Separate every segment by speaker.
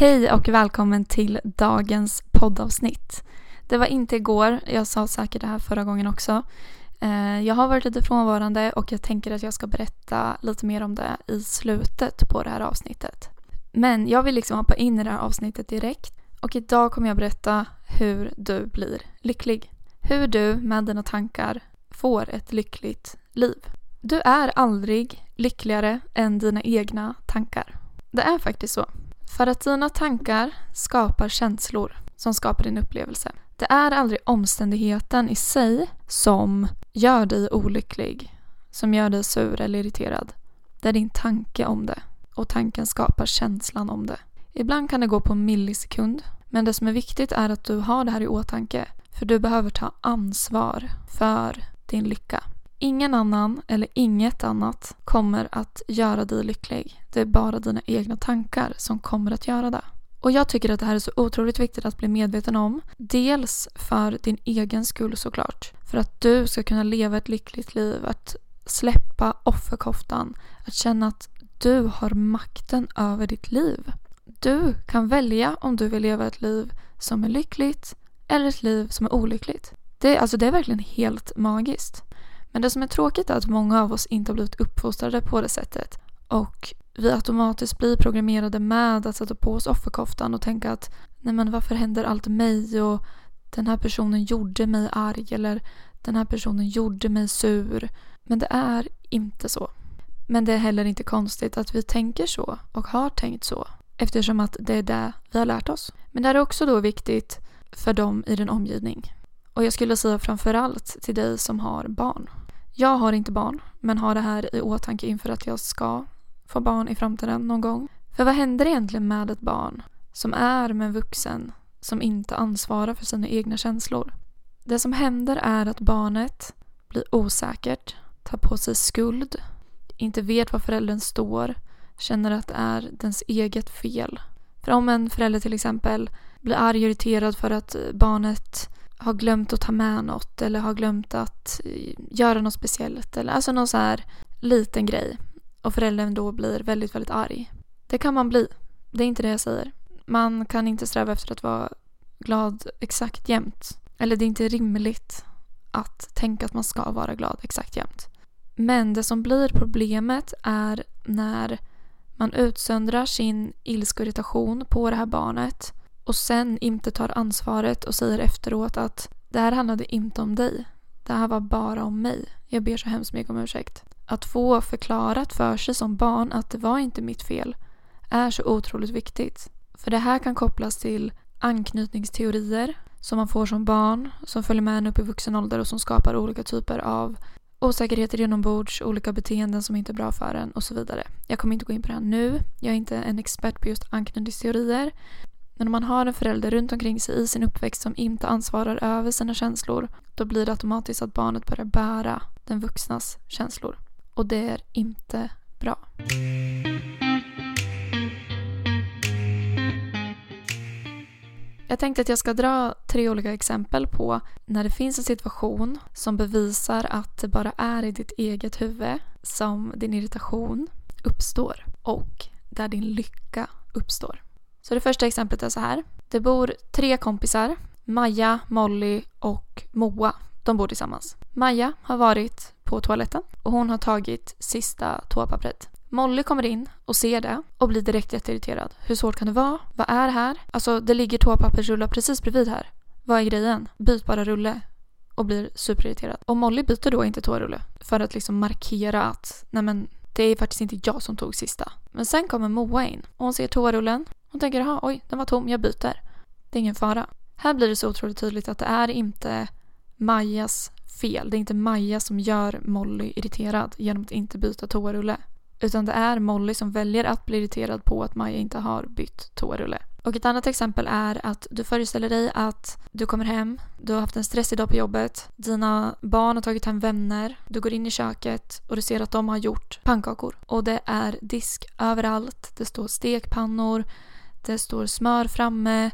Speaker 1: Hej och välkommen till dagens poddavsnitt. Det var inte igår, jag sa säkert det här förra gången också. Eh, jag har varit lite frånvarande och jag tänker att jag ska berätta lite mer om det i slutet på det här avsnittet. Men jag vill liksom hoppa in i det här avsnittet direkt och idag kommer jag berätta hur du blir lycklig. Hur du med dina tankar får ett lyckligt liv. Du är aldrig lyckligare än dina egna tankar. Det är faktiskt så. För att dina tankar skapar känslor som skapar din upplevelse. Det är aldrig omständigheten i sig som gör dig olycklig, som gör dig sur eller irriterad. Det är din tanke om det och tanken skapar känslan om det. Ibland kan det gå på en millisekund men det som är viktigt är att du har det här i åtanke för du behöver ta ansvar för din lycka. Ingen annan eller inget annat kommer att göra dig lycklig. Det är bara dina egna tankar som kommer att göra det. Och jag tycker att det här är så otroligt viktigt att bli medveten om. Dels för din egen skull såklart. För att du ska kunna leva ett lyckligt liv. Att släppa offerkoftan. Att känna att du har makten över ditt liv. Du kan välja om du vill leva ett liv som är lyckligt eller ett liv som är olyckligt. Det, alltså det är verkligen helt magiskt. Men det som är tråkigt är att många av oss inte har blivit uppfostrade på det sättet. Och vi automatiskt blir programmerade med att sätta på oss offerkoftan och tänka att nej men varför händer allt mig och den här personen gjorde mig arg eller den här personen gjorde mig sur. Men det är inte så. Men det är heller inte konstigt att vi tänker så och har tänkt så eftersom att det är det vi har lärt oss. Men det är också då viktigt för dem i din omgivning. Och jag skulle säga framförallt till dig som har barn. Jag har inte barn, men har det här i åtanke inför att jag ska få barn i framtiden någon gång. För vad händer egentligen med ett barn som är med en vuxen som inte ansvarar för sina egna känslor? Det som händer är att barnet blir osäkert, tar på sig skuld, inte vet var föräldern står, känner att det är dens eget fel. För om en förälder till exempel blir arg och irriterad för att barnet har glömt att ta med något eller har glömt att eh, göra något speciellt. Eller, alltså någon så här liten grej. Och föräldern då blir väldigt, väldigt arg. Det kan man bli. Det är inte det jag säger. Man kan inte sträva efter att vara glad exakt jämt. Eller det är inte rimligt att tänka att man ska vara glad exakt jämt. Men det som blir problemet är när man utsöndrar sin ilska och irritation på det här barnet och sen inte tar ansvaret och säger efteråt att det här handlade inte om dig. Det här var bara om mig. Jag ber så hemskt mycket om ursäkt. Att få förklarat för sig som barn att det var inte mitt fel är så otroligt viktigt. För det här kan kopplas till anknytningsteorier som man får som barn, som följer med en upp i vuxen ålder och som skapar olika typer av osäkerheter inombords, olika beteenden som inte är bra för en och så vidare. Jag kommer inte gå in på det här nu. Jag är inte en expert på just anknytningsteorier. Men om man har en förälder runt omkring sig i sin uppväxt som inte ansvarar över sina känslor då blir det automatiskt att barnet börjar bära den vuxnas känslor. Och det är inte bra. Jag tänkte att jag ska dra tre olika exempel på när det finns en situation som bevisar att det bara är i ditt eget huvud som din irritation uppstår och där din lycka uppstår. Så det första exemplet är så här. Det bor tre kompisar, Maja, Molly och Moa. De bor tillsammans. Maja har varit på toaletten och hon har tagit sista toapappret. Molly kommer in och ser det och blir direkt jätteirriterad. Hur svårt kan det vara? Vad är det här? Alltså det ligger toapappersrullar precis bredvid här. Vad är grejen? Byt bara rulle. Och blir superirriterad. Och Molly byter då inte toarulle för att liksom markera att nej men det är faktiskt inte jag som tog sista. Men sen kommer Moa in och hon ser toarullen hon tänker, jaha, oj, den var tom, jag byter. Det är ingen fara. Här blir det så otroligt tydligt att det är inte Majas fel. Det är inte Maja som gör Molly irriterad genom att inte byta toarulle. Utan det är Molly som väljer att bli irriterad på att Maja inte har bytt toarulle. Och ett annat exempel är att du föreställer dig att du kommer hem, du har haft en stressig dag på jobbet, dina barn har tagit hem vänner, du går in i köket och du ser att de har gjort pannkakor. Och det är disk överallt, det står stekpannor, det står smör framme,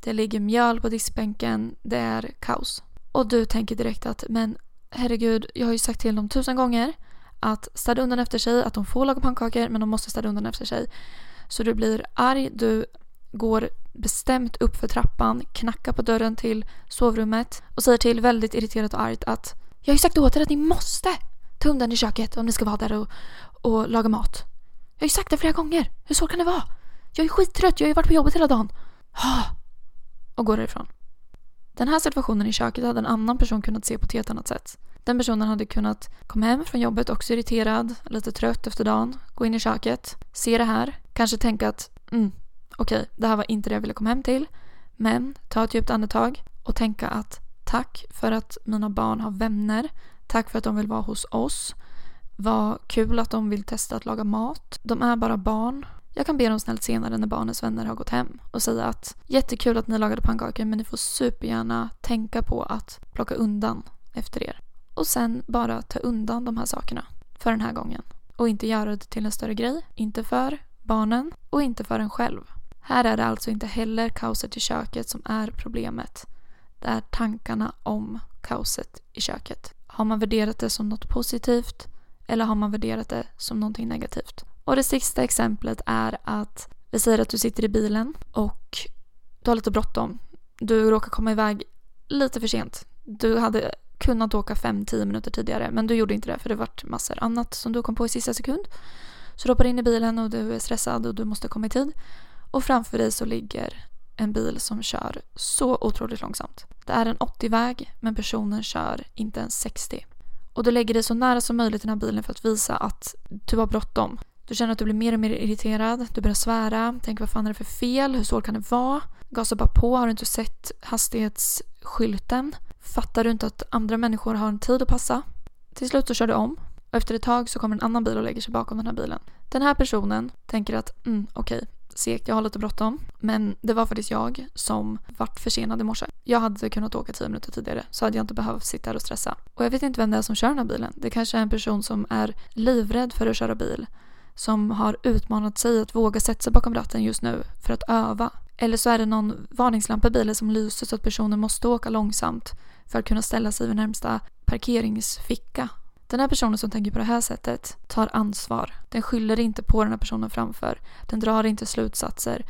Speaker 1: det ligger mjöl på diskbänken, det är kaos. Och du tänker direkt att men herregud, jag har ju sagt till dem tusen gånger att städa undan efter sig, att de får laga pannkakor men de måste städa undan efter sig. Så du blir arg, du går bestämt upp för trappan, knackar på dörren till sovrummet och säger till väldigt irriterat och argt att jag har ju sagt åt er att ni måste ta undan i köket om ni ska vara där och, och laga mat. Jag har ju sagt det flera gånger. Hur svårt kan det vara? Jag är skittrött, jag har ju varit på jobbet hela dagen. Ah! Och går därifrån. Den här situationen i köket hade en annan person kunnat se på ett helt annat sätt. Den personen hade kunnat komma hem från jobbet också irriterad, lite trött efter dagen, gå in i köket, se det här, kanske tänka att mm, okej, okay, det här var inte det jag ville komma hem till. Men ta ett djupt andetag och tänka att tack för att mina barn har vänner. Tack för att de vill vara hos oss. Vad kul att de vill testa att laga mat. De är bara barn. Jag kan be dem snällt senare när barnens vänner har gått hem och säga att jättekul att ni lagade pannkakor men ni får supergärna tänka på att plocka undan efter er. Och sen bara ta undan de här sakerna för den här gången. Och inte göra det till en större grej. Inte för barnen och inte för en själv. Här är det alltså inte heller kaoset i köket som är problemet. Det är tankarna om kaoset i köket. Har man värderat det som något positivt eller har man värderat det som någonting negativt? Och det sista exemplet är att vi säger att du sitter i bilen och du har lite bråttom. Du råkar komma iväg lite för sent. Du hade kunnat åka 5-10 minuter tidigare men du gjorde inte det för det vart massor annat som du kom på i sista sekund. Så du hoppar in i bilen och du är stressad och du måste komma i tid. Och framför dig så ligger en bil som kör så otroligt långsamt. Det är en 80-väg men personen kör inte ens 60. Och du lägger dig så nära som möjligt i den här bilen för att visa att du har bråttom. Du känner att du blir mer och mer irriterad, du börjar svära, tänker vad fan är det för fel, hur svårt kan det vara? Gasar bara på, har du inte sett hastighetsskylten? Fattar du inte att andra människor har en tid att passa? Till slut så kör du om och efter ett tag så kommer en annan bil och lägger sig bakom den här bilen. Den här personen tänker att mm, okej, okay, segt, jag har lite bråttom. Men det var faktiskt jag som vart försenad i morse. Jag hade kunnat åka tio minuter tidigare så hade jag inte behövt sitta här och stressa. Och jag vet inte vem det är som kör den här bilen. Det kanske är en person som är livrädd för att köra bil. Som har utmanat sig att våga sätta sig bakom ratten just nu för att öva. Eller så är det någon varningslampa i bilen som lyser så att personen måste åka långsamt för att kunna ställa sig vid närmsta parkeringsficka den här personen som tänker på det här sättet tar ansvar. Den skyller inte på den här personen framför. Den drar inte slutsatser.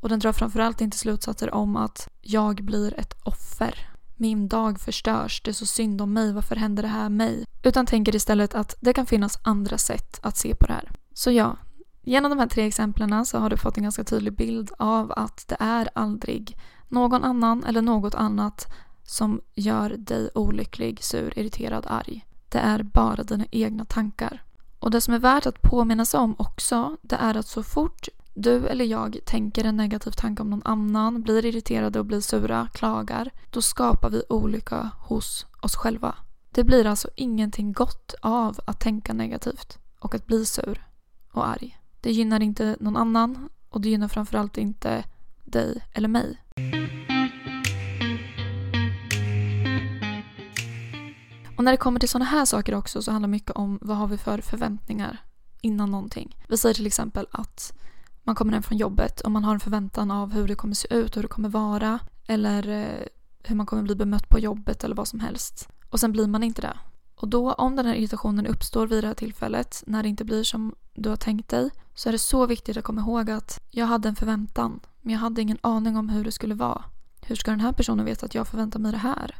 Speaker 1: Och den drar framförallt inte slutsatser om att jag blir ett offer. Min dag förstörs, det är så synd om mig, varför händer det här mig? Utan tänker istället att det kan finnas andra sätt att se på det här. Så ja, genom de här tre exemplen så har du fått en ganska tydlig bild av att det är aldrig någon annan eller något annat som gör dig olycklig, sur, irriterad, arg. Det är bara dina egna tankar. Och det som är värt att påminna sig om också, det är att så fort du eller jag tänker en negativ tanke om någon annan, blir irriterade och blir sura, klagar, då skapar vi olycka hos oss själva. Det blir alltså ingenting gott av att tänka negativt och att bli sur och arg. Det gynnar inte någon annan och det gynnar framförallt inte dig eller mig. Och när det kommer till sådana här saker också så handlar det mycket om vad har vi för förväntningar innan någonting. Vi säger till exempel att man kommer hem från jobbet och man har en förväntan av hur det kommer se ut, hur det kommer vara eller eh, hur man kommer bli bemött på jobbet eller vad som helst. Och sen blir man inte det. Och då om den här irritationen uppstår vid det här tillfället när det inte blir som du har tänkt dig så är det så viktigt att komma ihåg att jag hade en förväntan men jag hade ingen aning om hur det skulle vara. Hur ska den här personen veta att jag förväntar mig det här?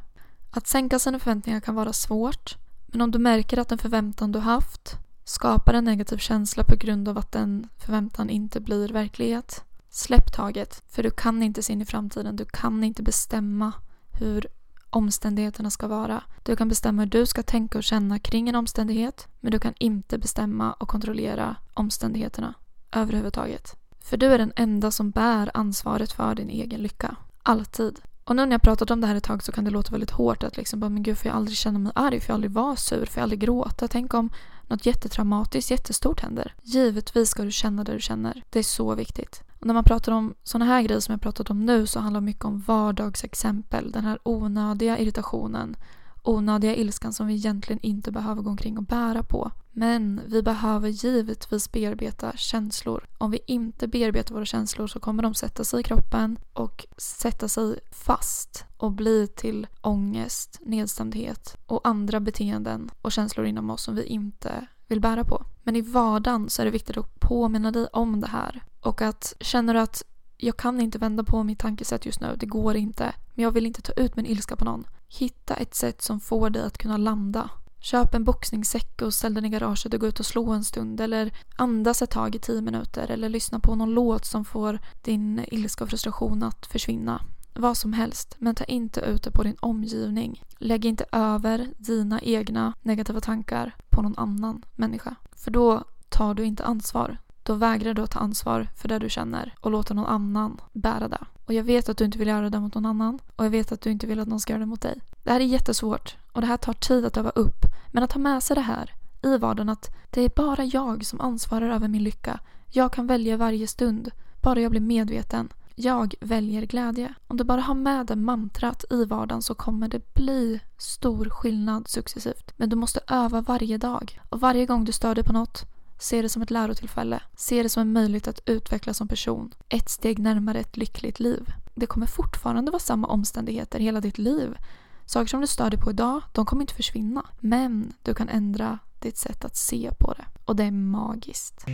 Speaker 1: Att sänka sina förväntningar kan vara svårt, men om du märker att den förväntan du haft skapar en negativ känsla på grund av att den förväntan inte blir verklighet, släpp taget. För du kan inte se in i framtiden, du kan inte bestämma hur omständigheterna ska vara. Du kan bestämma hur du ska tänka och känna kring en omständighet, men du kan inte bestämma och kontrollera omständigheterna överhuvudtaget. För du är den enda som bär ansvaret för din egen lycka. Alltid. Och nu när jag pratat om det här ett tag så kan det låta väldigt hårt att liksom bara, men gud får jag aldrig känna mig arg, får jag aldrig vara sur, får jag aldrig gråta? Tänk om något jättetraumatiskt, jättestort händer. Givetvis ska du känna det du känner. Det är så viktigt. Och när man pratar om sådana här grejer som jag pratat om nu så handlar det mycket om vardagsexempel. Den här onödiga irritationen onödiga ilskan som vi egentligen inte behöver gå omkring och bära på. Men vi behöver givetvis bearbeta känslor. Om vi inte bearbetar våra känslor så kommer de sätta sig i kroppen och sätta sig fast och bli till ångest, nedstämdhet och andra beteenden och känslor inom oss som vi inte vill bära på. Men i vardagen så är det viktigt att påminna dig om det här och att känner du att jag kan inte vända på mitt tankesätt just nu, det går inte. Men jag vill inte ta ut min ilska på någon. Hitta ett sätt som får dig att kunna landa. Köp en boxningssäck och ställ den i garaget och gå ut och slå en stund eller andas ett tag i tio minuter eller lyssna på någon låt som får din ilska och frustration att försvinna. Vad som helst, men ta inte ut det på din omgivning. Lägg inte över dina egna negativa tankar på någon annan människa. För då tar du inte ansvar. Då vägrar du att ta ansvar för det du känner och låter någon annan bära det. Och jag vet att du inte vill göra det mot någon annan och jag vet att du inte vill att någon ska göra det mot dig. Det här är jättesvårt och det här tar tid att öva upp. Men att ha med sig det här i vardagen att det är bara jag som ansvarar över min lycka. Jag kan välja varje stund, bara jag blir medveten. Jag väljer glädje. Om du bara har med det mantrat i vardagen så kommer det bli stor skillnad successivt. Men du måste öva varje dag. Och varje gång du stör dig på något Se det som ett lärotillfälle. Se det som en möjlighet att utvecklas som person. Ett steg närmare ett lyckligt liv. Det kommer fortfarande vara samma omständigheter hela ditt liv. Saker som du stör dig på idag, de kommer inte försvinna. Men du kan ändra ditt sätt att se på det. Och det är magiskt.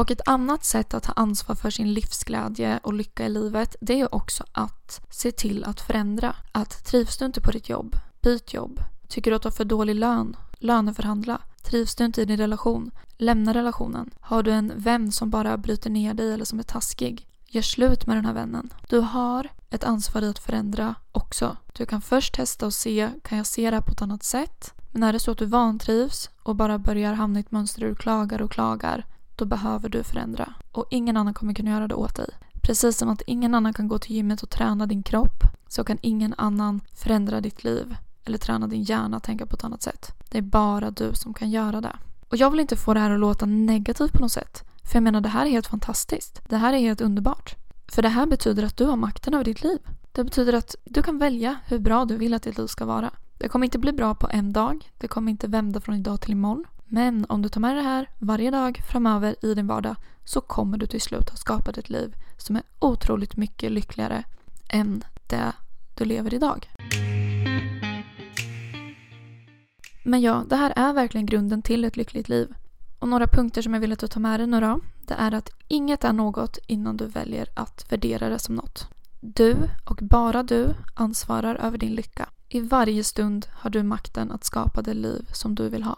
Speaker 1: Och ett annat sätt att ta ansvar för sin livsglädje och lycka i livet det är också att se till att förändra. Att trivs du inte på ditt jobb, byt jobb. Tycker du att du har för dålig lön? Löneförhandla. Trivs du inte i din relation? Lämna relationen. Har du en vän som bara bryter ner dig eller som är taskig? Gör slut med den här vännen. Du har ett ansvar i att förändra också. Du kan först testa och se, kan jag se det här på ett annat sätt? Men är det så att du vantrivs och bara börjar hamna i ett mönster där du klagar och klagar, då behöver du förändra. Och ingen annan kommer kunna göra det åt dig. Precis som att ingen annan kan gå till gymmet och träna din kropp, så kan ingen annan förändra ditt liv eller träna din hjärna att tänka på ett annat sätt. Det är bara du som kan göra det. Och jag vill inte få det här att låta negativt på något sätt. För jag menar, det här är helt fantastiskt. Det här är helt underbart. För det här betyder att du har makten över ditt liv. Det betyder att du kan välja hur bra du vill att ditt liv ska vara. Det kommer inte bli bra på en dag. Det kommer inte vända från idag till imorgon. Men om du tar med det här varje dag framöver i din vardag så kommer du till slut ha skapat ett liv som är otroligt mycket lyckligare än det du lever idag. Men ja, det här är verkligen grunden till ett lyckligt liv. Och några punkter som jag vill att du tar med dig nu då, det är att inget är något innan du väljer att värdera det som något. Du och bara du ansvarar över din lycka. I varje stund har du makten att skapa det liv som du vill ha.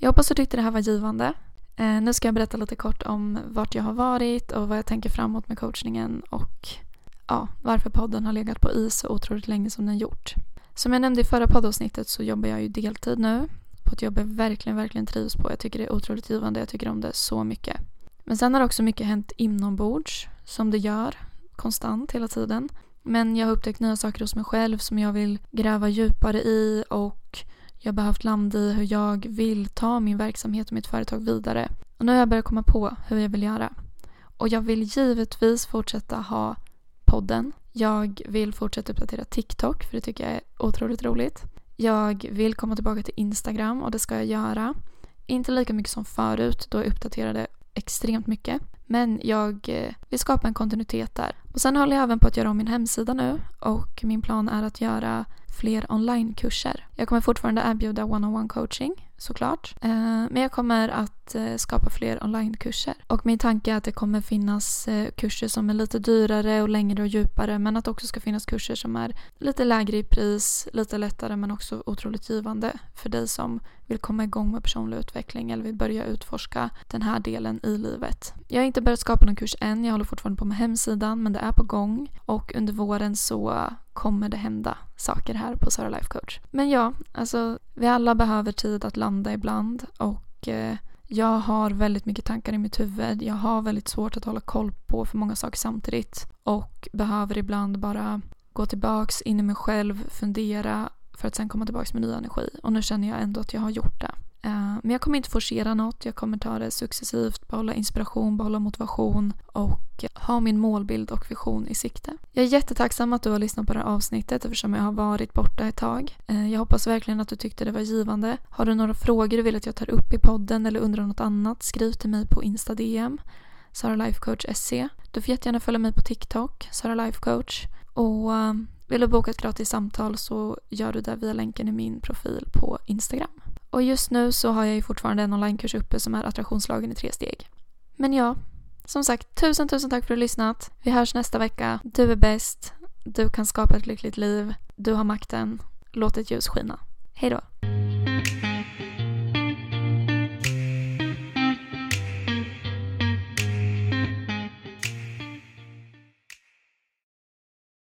Speaker 1: Jag hoppas du tyckte det här var givande. Eh, nu ska jag berätta lite kort om vart jag har varit och vad jag tänker framåt med coachningen och ja, varför podden har legat på is så otroligt länge som den gjort. Som jag nämnde i förra poddavsnittet så jobbar jag ju deltid nu på ett jobb jag verkligen, verkligen trivs på. Jag tycker det är otroligt givande. Jag tycker om det så mycket. Men sen har också mycket hänt inombords som det gör konstant hela tiden. Men jag har upptäckt nya saker hos mig själv som jag vill gräva djupare i och jag har behövt landa i hur jag vill ta min verksamhet och mitt företag vidare. Och nu har jag börjat komma på hur jag vill göra. Och jag vill givetvis fortsätta ha podden. Jag vill fortsätta uppdatera TikTok för det tycker jag är otroligt roligt. Jag vill komma tillbaka till Instagram och det ska jag göra. Inte lika mycket som förut då jag uppdaterade extremt mycket. Men jag eh, vill skapa en kontinuitet där. Och sen håller jag även på att göra om min hemsida nu och min plan är att göra fler onlinekurser. Jag kommer fortfarande erbjuda one-on-one coaching såklart. Eh, men jag kommer att eh, skapa fler onlinekurser. Och min tanke är att det kommer finnas kurser som är lite dyrare och längre och djupare men att det också ska finnas kurser som är lite lägre i pris, lite lättare men också otroligt givande för dig som vill komma igång med personlig utveckling eller vill börja utforska den här delen i livet. Jag är inte inte börjat skapa någon kurs än, jag håller fortfarande på med hemsidan men det är på gång och under våren så kommer det hända saker här på Sara Life Coach. Men ja, alltså vi alla behöver tid att landa ibland och eh, jag har väldigt mycket tankar i mitt huvud. Jag har väldigt svårt att hålla koll på för många saker samtidigt och behöver ibland bara gå tillbaks in i mig själv, fundera för att sen komma tillbaks med ny energi. Och nu känner jag ändå att jag har gjort det. Eh, men jag kommer inte forcera något. Jag kommer ta det successivt, behålla inspiration, behålla motivation och ha min målbild och vision i sikte. Jag är jättetacksam att du har lyssnat på det här avsnittet eftersom jag har varit borta ett tag. Eh, jag hoppas verkligen att du tyckte det var givande. Har du några frågor du vill att jag tar upp i podden eller undrar något annat, skriv till mig på Insta-DM, saralifecoach.se. Du får jättegärna följa mig på TikTok, saralifecoach. Och eh, vill du boka ett gratis samtal så gör du det via länken i min profil på Instagram. Och just nu så har jag ju fortfarande en onlinekurs uppe som är attraktionslagen i tre steg. Men ja, som sagt, tusen tusen tack för att du har lyssnat. Vi hörs nästa vecka. Du är bäst. Du kan skapa ett lyckligt liv. Du har makten. Låt ett ljus skina. Hej då.